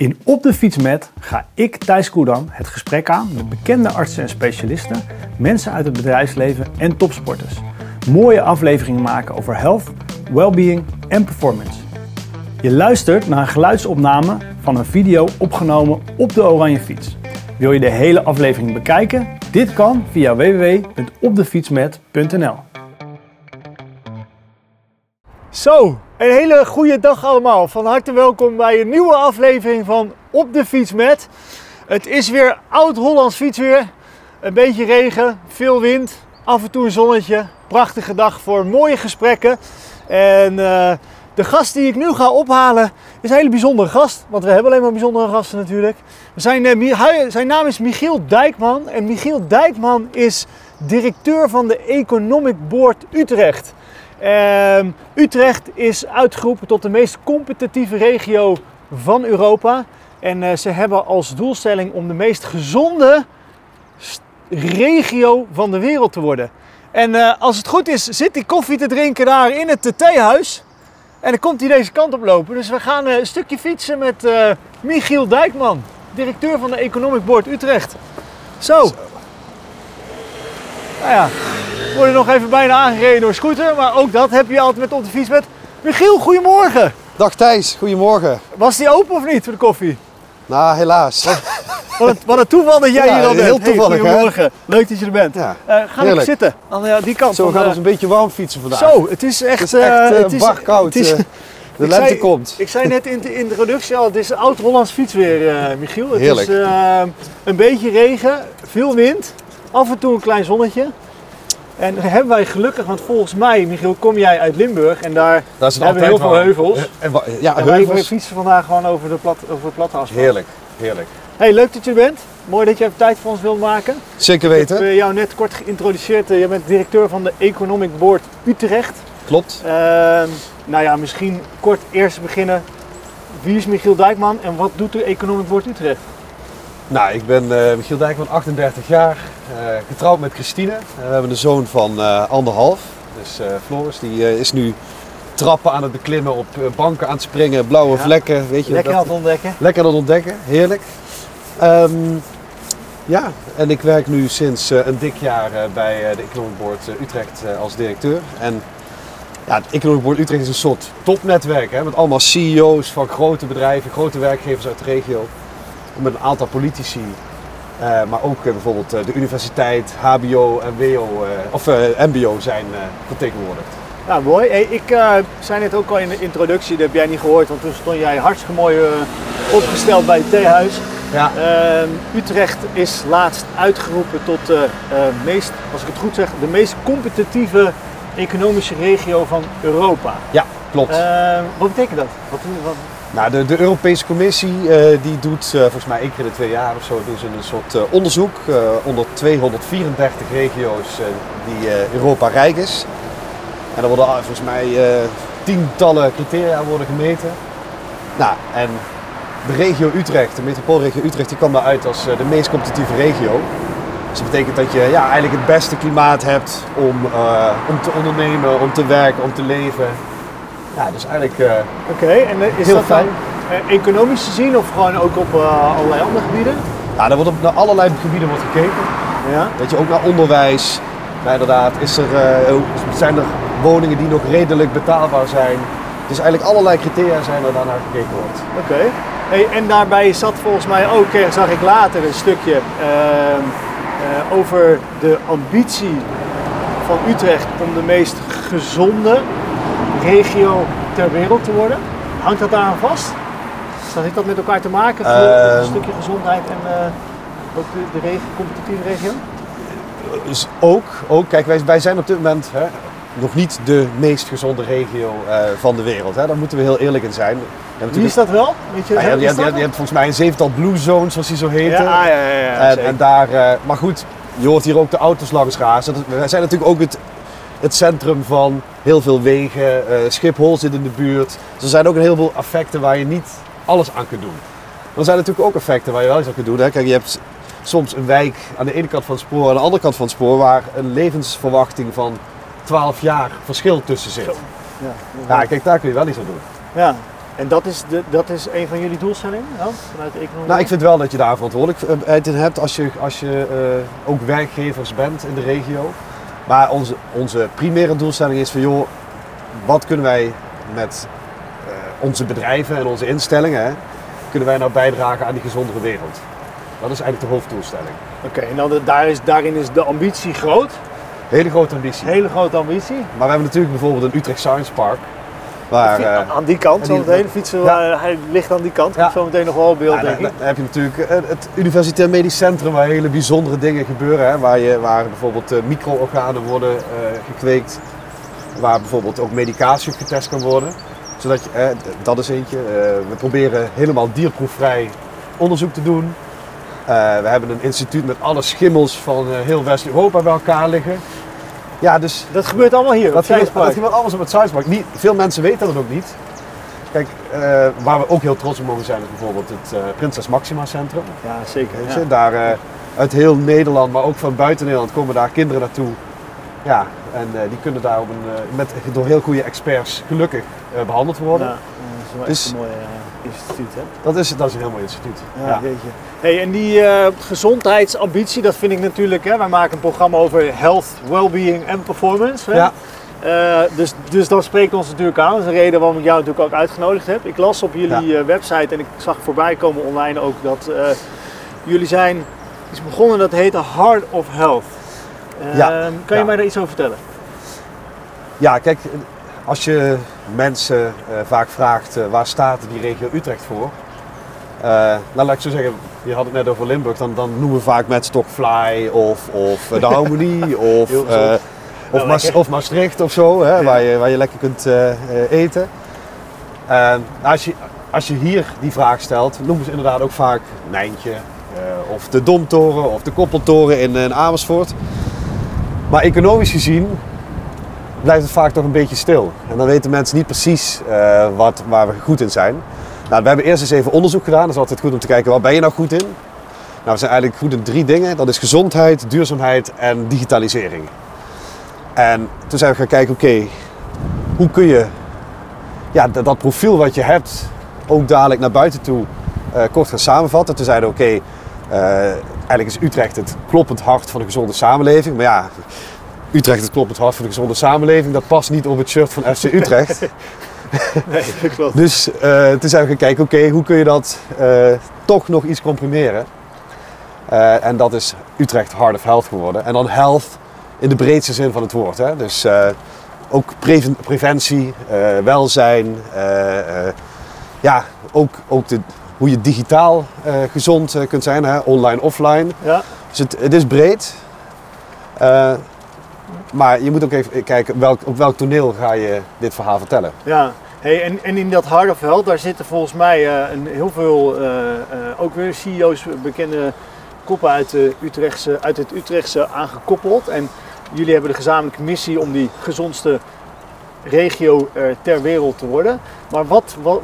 In Op de Fiets met ga ik, Thijs Koedam, het gesprek aan met bekende artsen en specialisten, mensen uit het bedrijfsleven en topsporters. Mooie afleveringen maken over health, well-being en performance. Je luistert naar een geluidsopname van een video opgenomen op de Oranje Fiets. Wil je de hele aflevering bekijken? Dit kan via www.opdefietsmet.nl. Zo, een hele goede dag allemaal. Van harte welkom bij een nieuwe aflevering van Op de Fiets met. Het is weer oud-Hollands fietsweer. Een beetje regen, veel wind, af en toe een zonnetje. Prachtige dag voor mooie gesprekken. En uh, de gast die ik nu ga ophalen is een hele bijzondere gast. Want we hebben alleen maar bijzondere gasten natuurlijk. Zijn, uh, zijn naam is Michiel Dijkman. En Michiel Dijkman is directeur van de Economic Board Utrecht. Uh, Utrecht is uitgeroepen tot de meest competitieve regio van Europa. En uh, ze hebben als doelstelling om de meest gezonde regio van de wereld te worden. En uh, als het goed is, zit hij koffie te drinken daar in het theehuis. En dan komt hij deze kant op lopen. Dus we gaan een stukje fietsen met Michiel Dijkman, directeur van de Economic Board Utrecht. Zo. Zo. Nou ja, worden nog even bijna aangereden door scooter, maar ook dat heb je altijd met op de fiets met. Michiel, goedemorgen. Dag Thijs, goedemorgen. Was die open of niet voor de koffie? Nou, helaas. Wat een, wat een toeval dat jij ja, hier al bent. Heel toevallig, hey, goedemorgen. Hè? Leuk dat je er bent. Ja. Uh, ga even zitten aan uh, die kant. Zo, we gaan uh, ons een beetje warm fietsen vandaag. Zo, het is echt... Het is echt het is, koud. Het is, de lente zei, komt. Ik zei net in de introductie al, het is oud-Hollands fietsweer, Michiel. Het Heerlijk. is een beetje regen, veel wind, af en toe een klein zonnetje. En hebben wij gelukkig, want volgens mij, Michiel, kom jij uit Limburg en daar hebben we heel veel heuvels. En, ja, en heuvels. wij fietsen vandaag gewoon over de, plat, over de platte asfalt. Heerlijk, heerlijk. Hey, leuk dat je er bent. Mooi dat je even tijd voor ons wilt maken. Zeker weten. Ik heb jou net kort geïntroduceerd. Je bent directeur van de Economic Board Utrecht. Klopt. Uh, nou ja, misschien kort eerst beginnen. Wie is Michiel Dijkman en wat doet de Economic Board Utrecht? Nou, ik ben uh, Michiel Dijkman, 38 jaar, uh, getrouwd met Christine. Uh, we hebben een zoon van anderhalf. Dus Floris, die is nu trappen aan het beklimmen, op banken aan het springen, blauwe ja. vlekken. Weet je, lekker aan het ontdekken. Lekker aan het ontdekken, heerlijk. Um, ja, en ik werk nu sinds een dik jaar bij de Economic Board Utrecht als directeur. En ja, het Economic Board Utrecht is een soort topnetwerk hè, met allemaal CEO's van grote bedrijven, grote werkgevers uit de regio met een aantal politici. Uh, maar ook uh, bijvoorbeeld uh, de universiteit, HBO en WO, of MBO zijn vertegenwoordigd. Ja, mooi. Hey, ik zei net ook al in de introductie, dat heb jij niet gehoord, want toen stond jij hartstikke mooi opgesteld bij het theehuis. Ja. Utrecht is laatst uitgeroepen tot de meest, als ik het goed zeg, de meest competitieve economische regio van Europa. Ja, klopt. Wat betekent dat? Wat, wat, nou, de, de, Europese Commissie uh, die doet uh, volgens mij één keer in de twee jaar of zo doen ze een soort uh, onderzoek onder 234 regio's die Europa rijk is. En er worden volgens mij tientallen criteria worden gemeten. Nou, en de regio Utrecht, de metropoolregio Utrecht, die kwam daaruit als de meest competitieve regio. Dus dat betekent dat je ja, eigenlijk het beste klimaat hebt om, om te ondernemen, om te werken, om te leven. Ja, dus eigenlijk uh, Oké, okay, en is heel dat fijn. dan uh, economisch te zien of gewoon ook op allerlei andere gebieden? Ja, er wordt op naar allerlei gebieden wordt gekeken. Ja. Weet je, ook naar onderwijs. Maar inderdaad, is er, zijn er woningen die nog redelijk betaalbaar zijn. Dus eigenlijk allerlei criteria zijn er daarnaar gekeken wordt. Oké. Okay. Hey, en daarbij zat volgens mij ook, zag ik later een stukje ehm, over de ambitie van Utrecht om de meest gezonde regio ter wereld te worden? Hangt dat daaraan vast? Heeft dat met elkaar te maken? Uh, een stukje gezondheid en uh, ook de, de regio, competitieve regio? Dus ook, ook, kijk, wij, wij zijn op dit moment hè, nog niet de meest gezonde regio uh, van de wereld. Hè. Daar moeten we heel eerlijk in zijn. Wie is dat wel? Weet je, ja, je, je, je, je, hebt volgens mij een zevental blue zones, zoals die zo heten. Ja, ja, ja. ja en, en, daar, maar goed, je hoort hier ook de auto's langs razen. Wij zijn natuurlijk ook het het centrum van heel veel wegen. Uh, Schiphol zit in de buurt. Dus er zijn ook een heleboel effecten waar je niet alles aan kunt doen. er zijn natuurlijk ook effecten waar je wel iets aan kunt doen. Hè. Kijk, je hebt soms een wijk aan de ene kant van het spoor en aan de andere kant van het spoor waar een levensverwachting van 12 jaar verschil tussen zit. Ja, ja, kijk, daar kun je wel iets aan doen. Ja. En dat is, de, dat is een van jullie doelstellingen ja? vanuit de economie? Nou, ik vind wel dat je daar verantwoordelijkheid in hebt als je, als je uh, ook werkgevers bent in de regio. Maar onze, onze primaire doelstelling is van joh, wat kunnen wij met uh, onze bedrijven en onze instellingen, hè, kunnen wij nou bijdragen aan die gezondere wereld? Dat is eigenlijk de hoofddoelstelling. Oké, en dan de, daar is, daarin is de ambitie groot? Hele grote ambitie. Hele grote ambitie. Maar we hebben natuurlijk bijvoorbeeld een Utrecht Science Park. Waar, uh, aan die kant zo meteen, fietsen, ja. hij ligt aan die kant, ja. zo meteen nog wel beeld ja, denk ik. Dan heb je natuurlijk eh, het Universitair Medisch Centrum waar hele bijzondere dingen gebeuren. Hè, waar, je, waar bijvoorbeeld uh, micro-organen worden gekweekt. Waar bijvoorbeeld ook medicatie getest kan worden. Zodat je, dat is eentje. we proberen helemaal dierproefvrij onderzoek te doen. we hebben een instituut met alle schimmels van heel West-Europa bij elkaar liggen. Ja, dus dat gebeurt allemaal hier. Dat, gebeurt, dat gebeurt alles op het Science Niet, veel mensen weten dat ook niet. Kijk, uh, waar we ook heel trots op mogen zijn is bijvoorbeeld het uh, Prinses Maxima Centrum. Ja, zeker. Ja. Daar uh, uit heel Nederland, maar ook van buiten Nederland komen daar kinderen naartoe. Ja, en die kunnen daar op een, met, door heel goede experts gelukkig behandeld worden. Ja, dat is dus, een mooi instituut, hè? Dat is, dat is een heel mooi instituut. Ja, ja. Hey, en die gezondheidsambitie, dat vind ik natuurlijk, hè, wij maken een programma over health, well-being en performance. Hè? Ja. Dus, dus dat spreekt ons natuurlijk aan. Dat is de reden waarom ik jou natuurlijk ook uitgenodigd heb. Ik las op jullie ja. website en ik zag voorbij komen online ook dat jullie zijn iets begonnen dat heet Heart of Health. Ja. Ehm, kan je mij daar iets over vertellen? Ja, kijk, als je mensen vaak vraagt waar staat die regio Utrecht voor, uh, nou, laat ik zo zeggen, je had het net over Limburg, dan, dan noemen we vaak met Stockfly of, of eh, de Harmonie of, uh, of, of, Maastricht of zo, hè, waar, je, waar je lekker kunt uh, eten. als, je, als je hier die vraag stelt, noemen ze inderdaad ook vaak Nijntje of de Domtoren of de Koppeltoren in, in Amersfoort. Maar economisch gezien blijft het vaak toch een beetje stil. En dan weten mensen niet precies wat, waar we goed in zijn. Nou, we hebben eerst eens even onderzoek gedaan. Dat is altijd goed om te kijken, waar ben je nou goed in? Nou, we zijn eigenlijk goed in drie dingen. Dat is gezondheid, duurzaamheid en digitalisering. En toen zijn we gaan kijken, oké, hoe kun je ja, dat, profiel wat je hebt ook dadelijk naar buiten toe uh, kort gaan samenvatten. Toen zeiden we, oké, eh, eigenlijk is Utrecht het kloppend hart van de gezonde samenleving. Maar ja, Utrecht het kloppend hart van de gezonde samenleving, dat past niet op het shirt van FC Utrecht. nee, dat klopt. Dus uh, toen zijn we gaan kijken, oké, hoe kun je dat uh, toch nog iets comprimeren? Uh, en dat is Utrecht Hard of Health geworden. En dan health in de breedste zin van het woord. Hè? Dus ook preven preventie, welzijn, ja, ook, ook de, hoe je digitaal gezond kunt zijn, hè? online, offline. Ja. Dus het, het is breed. Maar je moet ook even kijken welk, op welk toneel ga je dit verhaal vertellen. Ja, hey, en, en in dat Hard of Health, daar zitten volgens mij een, heel veel, ook weer CEO's, bekende koppen uit, de Utrechtse, uit het Utrechtse aangekoppeld. En jullie hebben de gezamenlijke missie om die gezondste regio ter wereld te worden. Maar wat, wat,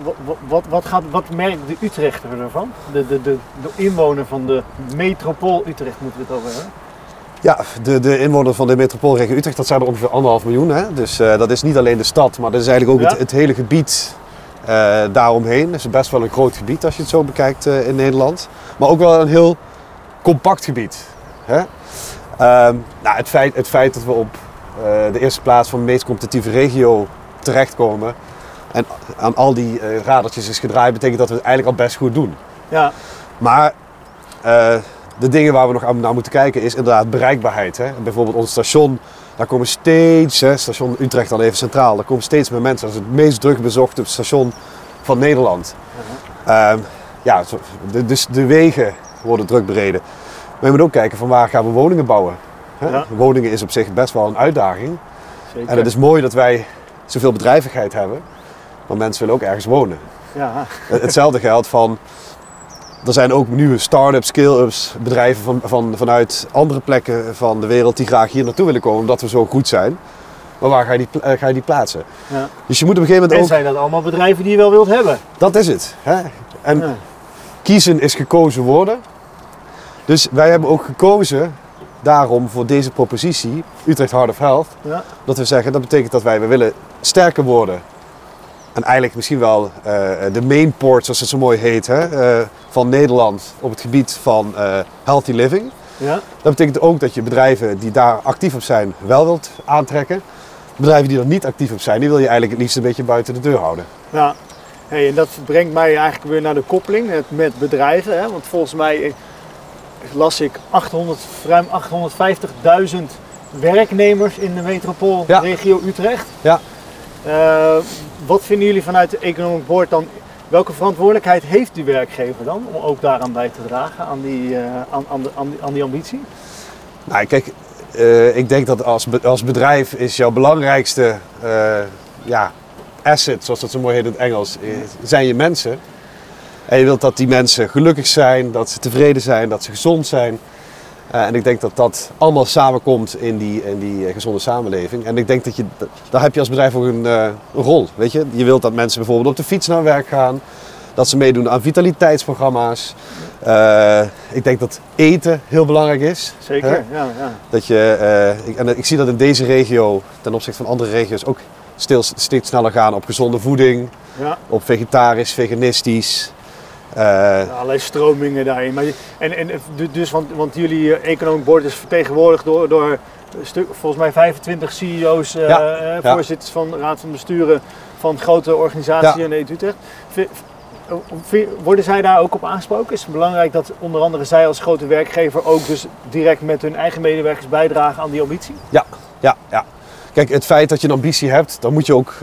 wat, wat, gaat, wat merkt de Utrechter ervan? De, de, de, de inwoner van de metropool Utrecht moeten we het over hebben. Ja, de, de inwoners van de metropoolregio Utrecht, dat zijn er ongeveer anderhalf miljoen. Hè? Dus uh, dat is niet alleen de stad, maar dat is eigenlijk ook het, het, hele gebied uh, daaromheen. Het is best wel een groot gebied als je het zo bekijkt uh, in Nederland. Maar ook wel een heel compact gebied. Hè? nou, het, feit, het feit dat we op de eerste plaats van de meest competitieve regio terechtkomen en aan al die radertjes is gedraaid, betekent dat we het eigenlijk al best goed doen. Ja. Maar de dingen waar we nog aan naar moeten kijken is inderdaad bereikbaarheid. Hè? Bijvoorbeeld ons station, daar komen steeds, hè, station Utrecht dan even centraal, daar komen steeds meer mensen. Dat is het meest druk bezochte station van Nederland. Uh ja, de, dus de wegen worden druk bereden. Maar je moet ook kijken van waar gaan we woningen bouwen. Hè? Woningen is op zich best wel een uitdaging. Zeker. En het is mooi dat wij zoveel bedrijvigheid hebben, maar mensen willen ook ergens wonen. Ja. Hetzelfde geldt van er zijn ook nieuwe start-ups, scale-ups, bedrijven van, van, vanuit andere plekken van de wereld die graag hier naartoe willen komen omdat we zo goed zijn. Maar waar ga je die, uh, ga je die plaatsen? Ja. Dus je moet op een gegeven moment en ook... zijn dat allemaal bedrijven die je wel wilt hebben? Dat is het. Hè? En kiezen is gekozen worden. Dus wij hebben ook gekozen daarom voor deze propositie, Utrecht Hard of Health. Ja. Dat we zeggen, dat betekent dat wij we willen sterker worden En eigenlijk misschien wel eh, de main port, zoals het zo mooi heet, hè, eh, van Nederland op het gebied van eh, healthy living. Ja, Dat betekent ook dat je bedrijven die daar actief op zijn wel wilt aantrekken. Bedrijven die er niet actief op zijn, die wil je eigenlijk het liefst een beetje buiten de deur houden. ja. Hey, en dat brengt mij eigenlijk weer naar de koppeling met, bedrijven. Hè? Want volgens mij las ik 800, ruim 850.000 werknemers in de metropoolregio Utrecht. Ja. Eh, wat vinden jullie vanuit de Economic Board dan? Welke verantwoordelijkheid heeft die werkgever dan om ook daaraan bij te dragen, aan die, eh, aan, aan, de, aan, die, aan die ambitie? Nou, kijk, eh, ik denk dat als, be- als bedrijf is jouw belangrijkste ja, asset, zoals dat zo mooi heet in het Engels, zijn je mensen. En je wilt dat die mensen gelukkig zijn, dat ze tevreden zijn, dat ze gezond zijn. Eh, en ik denk dat dat allemaal samenkomt in die, in die eh, gezonde samenleving. En ik denk dat je, daar heb je als bedrijf ook een, eh, een rol. Weet je? je wilt dat mensen bijvoorbeeld op de fiets naar werk gaan. Dat ze meedoen aan vitaliteitsprogramma's. Ik denk dat eten heel belangrijk is. Zeker, Hè? ja, ja. Dat je, ik, en ik zie dat in deze regio ten opzichte van andere regio's ook stil, steeds sneller gaan op gezonde voeding, ja. op vegetarisch, veganistisch. Eh, Allerlei stromingen daarin. Maar, en, en du- dus, want, want jullie eh, Economic Board is vertegenwoordigd door, door stuk, volgens mij 25 CEO's, eh, Ja, eh, ja. voorzitters van de Raad van Besturen van grote organisaties Ja. in Utrecht. Worden zij daar ook op aangesproken? Is het belangrijk dat onder andere zij als grote werkgever ook dus direct met hun eigen medewerkers bijdragen aan die ambitie? ja, ja, ja. Kijk, het feit dat je een ambitie hebt, dan moet je ook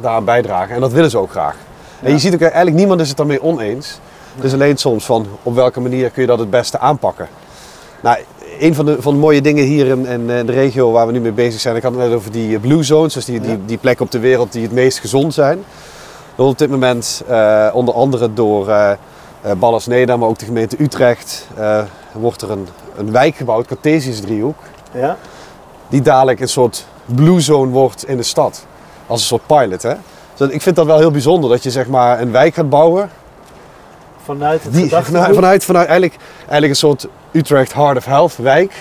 daaraan bijdragen. En dat willen ze ook graag. En je ziet ook, eigenlijk niemand is het daarmee oneens. Het is alleen soms van op welke manier kun je dat het beste aanpakken. Nou, een van de, van de mooie dingen hier in, in, in de regio waar we nu mee bezig zijn, ik had het net over die blue zones, dus die, die, die plekken op de wereld die het meest gezond zijn. Op dit moment eh, onder andere door eh eh, Ballas Neda, maar ook de gemeente Utrecht, eh, wordt er een, een wijk gebouwd, Cartesius driehoek, Ja, die dadelijk een soort blue zone wordt in de stad. Als een soort pilot. Hè? Dus ik vind dat wel heel bijzonder dat je zeg maar een wijk gaat bouwen vanuit het die, vanuit, vanuit, vanuit eigenlijk, eigenlijk een soort Utrecht Heart of Health wijk.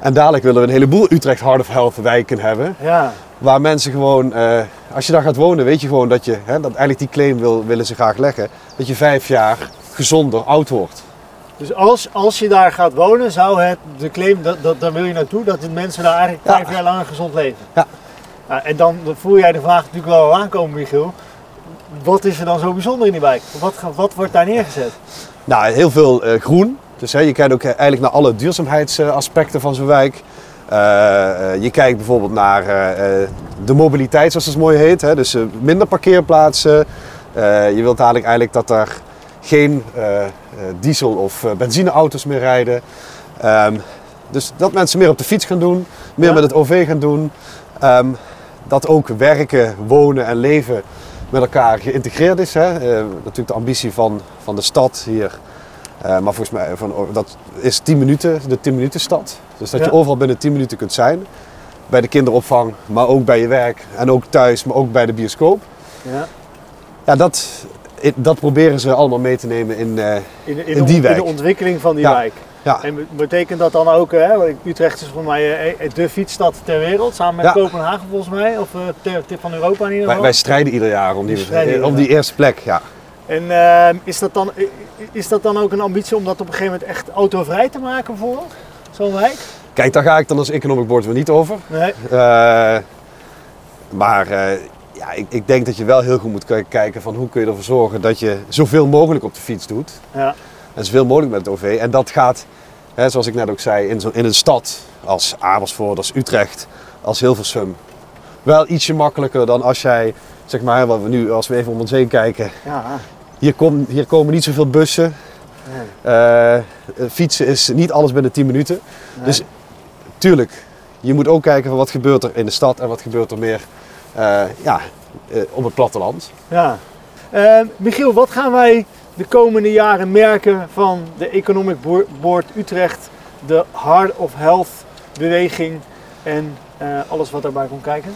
En dadelijk willen we een heleboel Utrecht Heart of Health wijken hebben. Ja, Waar mensen gewoon, eh, als je daar gaat wonen, weet je gewoon dat je, hè, dat eigenlijk die claim wil, willen ze graag leggen, dat je vijf jaar gezonder oud wordt. dus als, als je daar gaat wonen, zou het de claim, dat, dat, daar wil je naartoe, dat de mensen daar eigenlijk Ja. vijf jaar langer gezond leven. Ja. Nou, en dan voel jij de vraag natuurlijk wel aankomen, Michiel. Wat is er dan zo bijzonder in die wijk? Wat, wat wordt daar neergezet? Nou, heel veel eh, groen. Dus hè, je kijkt ook eh, eigenlijk naar alle duurzaamheidsaspecten van zo'n wijk. Eh, eh, je kijkt bijvoorbeeld naar eh, eh, de mobiliteit, zoals het mooi heet. Hè? Dus eh, minder parkeerplaatsen. Eh, je wilt eigenlijk, eigenlijk dat er geen eh, eh, diesel- of eh, benzineauto's meer rijden. Ehm, dus dat mensen meer op de fiets gaan doen, meer Ja. met het OV gaan doen. Ehm, dat ook werken, wonen en leven met elkaar geïntegreerd is. Hè? Eh, natuurlijk de ambitie van, van de stad hier. Eh, maar volgens mij van, dat is 10 minuten, de 10 minuten stad. Dus dat je overal binnen 10 minuten kunt zijn. Bij de kinderopvang, maar ook bij je werk. En ook thuis, maar ook bij de bioscoop. Ja. Ja, dat, dat proberen ze allemaal mee te nemen in, eh, In, die in de ontwikkeling van die Ja. wijk. Ja, En be- betekent dat dan ook, hè, Utrecht is voor mij eh, de fietsstad ter wereld, samen met Ja. Kopenhagen volgens mij, of eh, ter, ter- van Europa in ieder wij, geval. wij strijden ieder jaar om die, om die eerste plek. Ja. En eh, is, dat dan, is dat dan ook een ambitie om dat op een gegeven moment echt autovrij te maken voor zo'n wijk? Kijk, daar ga ik dan als Economic Board weer niet over. Nee. Eh, maar eh, ja, ik, ik denk dat je wel heel goed moet kijken van hoe kun je ervoor zorgen dat je zoveel mogelijk op de fiets doet. Ja. En zoveel mogelijk met het OV. En dat gaat, hè, zoals ik net ook zei, in, zo, in een stad als Amersfoort, als Utrecht, als Hilversum. Wel ietsje makkelijker dan als jij, zeg maar, wat we nu, als we even om ons heen kijken. Ja. Hier, kom, hier komen niet zoveel bussen. Nee. Eh, fietsen is niet alles binnen 10 minuten. Nee. Dus tuurlijk, je moet ook kijken van wat gebeurt er in de stad en wat gebeurt er meer eh, ja, eh, op het platteland. Ja. Michiel, wat gaan wij de komende jaren merken van de Economic Board Utrecht, de Heart of Health beweging en eh, alles wat daarbij komt kijken?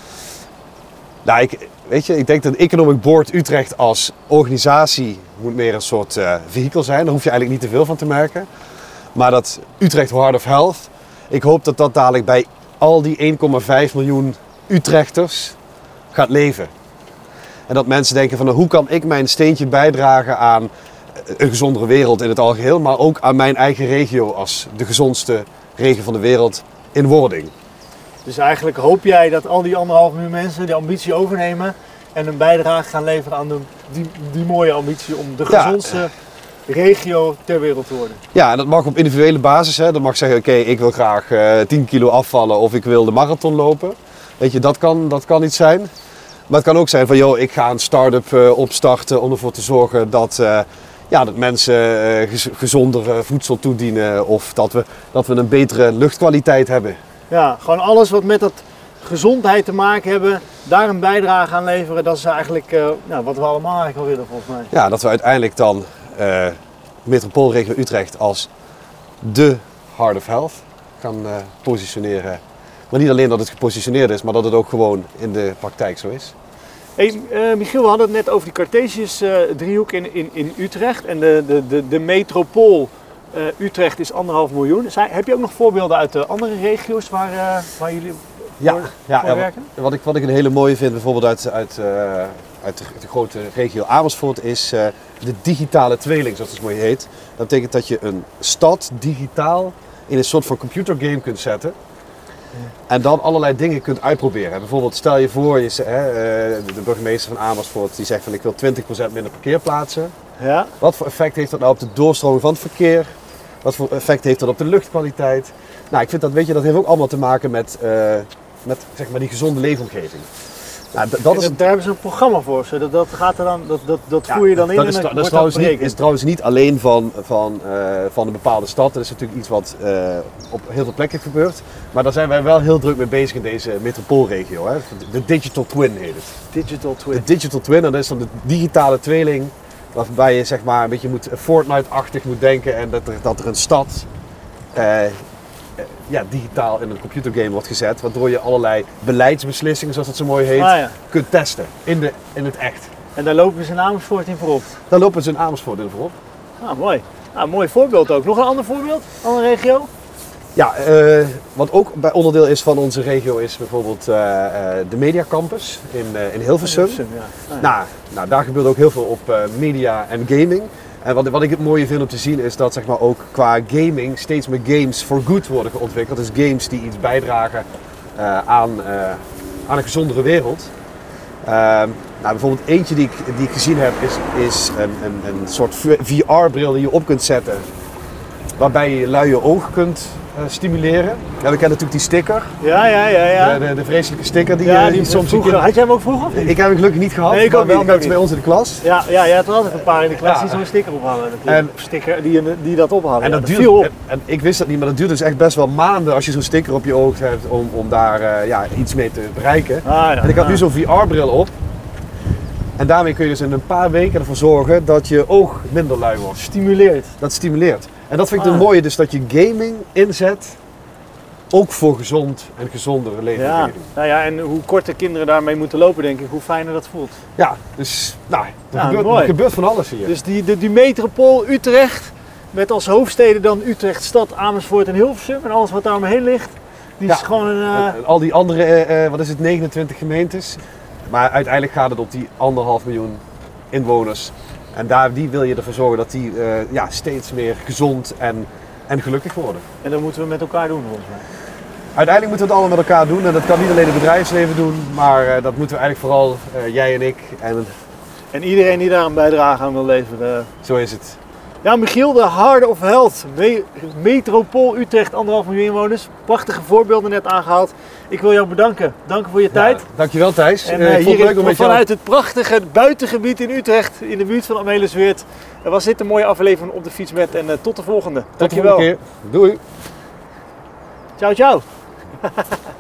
Nou, ik, weet je, ik denk dat Economic Board Utrecht als organisatie moet meer een soort eh vehikel zijn. Daar hoef je eigenlijk niet te veel van te merken. Maar dat Utrecht Heart of Health, ik hoop dat dat dadelijk bij al die 1,5 miljoen Utrechters gaat leven. En dat mensen denken van nou, hoe kan ik mijn steentje bijdragen aan een gezondere wereld in het algeheel, maar ook aan mijn eigen regio als de gezondste regio van de wereld in wording. Dus eigenlijk hoop jij dat al die anderhalf miljoen mensen die ambitie overnemen en een bijdrage gaan leveren aan de, die, die mooie ambitie om de Ja. gezondste regio ter wereld te worden. Ja, en dat mag op individuele basis. Hè. Dat mag zeggen, oké, ik wil graag eh 10 kilo afvallen of ik wil de marathon lopen. Weet je, dat kan, dat kan iets zijn. Maar het kan ook zijn van, joh, ik ga een start-up eh, opstarten om ervoor te zorgen dat, eh, ja, dat mensen eh, gez- gezonder eh, voedsel toedienen. Of dat we, dat we een betere luchtkwaliteit hebben. Ja, gewoon alles wat met dat gezondheid te maken hebben, daar een bijdrage aan leveren, dat is eigenlijk eh, nou, wat we allemaal eigenlijk wel willen volgens mij. Ja, dat we uiteindelijk dan eh metropoolregio Utrecht als de Heart of Health gaan positioneren. Maar niet alleen dat het gepositioneerd is, maar dat het ook gewoon in de praktijk zo is. Hey, eh, Michiel, we hadden het net over die Cartesius eh, driehoek in, in, in Utrecht en de, de, de, de metropool eh, Utrecht is anderhalf miljoen. Heb je ook nog voorbeelden uit de andere regio's waar, waar jullie Ja, voor, ja, voor ja, werken? wat, wat ik, wat ik een hele mooie vind, bijvoorbeeld uit, uit, uit de, de grote regio Amersfoort, is de digitale tweeling, zoals het mooi heet. Dat betekent dat je een stad digitaal in een soort van computergame kunt zetten. En dan allerlei dingen kunt uitproberen. Bijvoorbeeld, stel je voor, je, hè, eh, de burgemeester van Amersfoort die zegt van ik wil 20% minder parkeerplaatsen. Ja, Wat voor effect heeft dat nou op de doorstroming van het verkeer? Wat voor effect heeft dat op de luchtkwaliteit? Nou, ik vind dat, weet je, dat heeft ook allemaal te maken met, eh, met zeg maar, die gezonde leefomgeving. D- dat is, En daar hebben ze een programma voor. Dat, dat, gaat er dan, dat, dat, dat ja, voer je dan in dat en is, dan trouw- dat is, trouwens niet, is trouwens niet alleen van, van, eh, van een bepaalde stad. Dat is natuurlijk iets wat eh, op heel veel plekken gebeurt. Maar daar zijn wij wel heel druk mee bezig in deze metropoolregio. Hè. De digital twin heet het. Digital De twin. digital twin, en dat is dan de digitale tweeling. Waarbij je zeg maar een beetje moet Fortnite-achtig moet denken en dat er, dat er een stad eh, ja, digitaal in een computergame wordt gezet. Waardoor je allerlei beleidsbeslissingen, zoals het zo mooi heet, Ah, ja. kunt testen in, de, in het echt. En daar lopen ze in Amersfoort in voorop. Daar lopen ze in Amersfoort in voorop. Ah, mooi. Ah, mooi voorbeeld ook. Nog een ander voorbeeld? Andere regio? Ja, eh, wat ook bij onderdeel is van onze regio is bijvoorbeeld eh, eh, de Media Campus in, in Hilversum. Ja. Ah, ja. Nou, nou, daar gebeurt ook heel veel op media en gaming. En wat, wat ik het mooie vind om te zien is dat zeg maar, ook qua gaming steeds meer games for good worden ontwikkeld. Dus games die iets bijdragen eh, aan, eh, aan een gezondere wereld. Ehm, nou, bijvoorbeeld eentje die ik, die ik gezien heb is, is een, een, een soort VR-bril die je op kunt zetten. Waarbij je je luie oog kunt stimuleren. Ja, we kennen natuurlijk die sticker. ja, ja, ja. ja. De, de, de vreselijke sticker die, ja, eh, die die soms... vroeger. Had jij hem ook vroeger? Ik heb hem gelukkig niet gehad, Nee, ik maar ook wel niet, mensen bij ons in de klas. Ja, ja, jij had er altijd een paar in de klas Ja. die zo'n sticker ophalen. En- En, sticker die, die dat ophalen. En Ja, dat duurt, viel op. en, en ik wist dat niet, maar dat duurt dus echt best wel maanden als je zo'n sticker op je oog hebt om, om daar eh, ja, iets mee te bereiken. Ah. En ik had nu zo'n VR-bril op. En daarmee kun je dus in een paar weken ervoor zorgen dat je oog minder lui wordt. Stimuleert. Dat stimuleert. En dat vind ik Ah. het mooie, dus dat je gaming inzet, ook voor gezond en gezondere Ja. leefomgeving. Nou ja, en hoe korter kinderen daarmee moeten lopen, denk ik, hoe fijner dat voelt. Ja, dus nou, er, Ja, gebeurt, er van alles hier. Dus die, die, die metropool Utrecht, met als hoofdsteden dan Utrecht, stad, Amersfoort en Hilversum en alles wat daar omheen ligt, die is Ja. gewoon een... eh, En- en al die andere, eh, eh, wat is het, 29 gemeentes. Maar uiteindelijk gaat het op die anderhalf miljoen inwoners. En daar, die wil je ervoor zorgen dat die eh, ja, steeds meer gezond en, en gelukkig worden. en dat moeten we met elkaar doen volgens mij. Uiteindelijk moeten we het allemaal met elkaar doen. En dat kan niet alleen het bedrijfsleven doen, maar eh, dat moeten we eigenlijk vooral eh, jij en ik. En En iedereen die daar een bijdrage aan wil leveren. zo is het. Ja, Michiel, de Hard of Health. Me- Metropool Utrecht, anderhalf miljoen inwoners. Prachtige voorbeelden net aangehaald. Ik wil jou bedanken. Dank voor je tijd. Ja, dankjewel Thijs. En Eh, eh, vond hier het vanuit het prachtige buitengebied in Utrecht, in de buurt van Amelisweert, was dit een mooie aflevering op de fiets met. En eh, tot de volgende. Tot de Dankjewel. volgende keer. Doei. Ciao, ciao.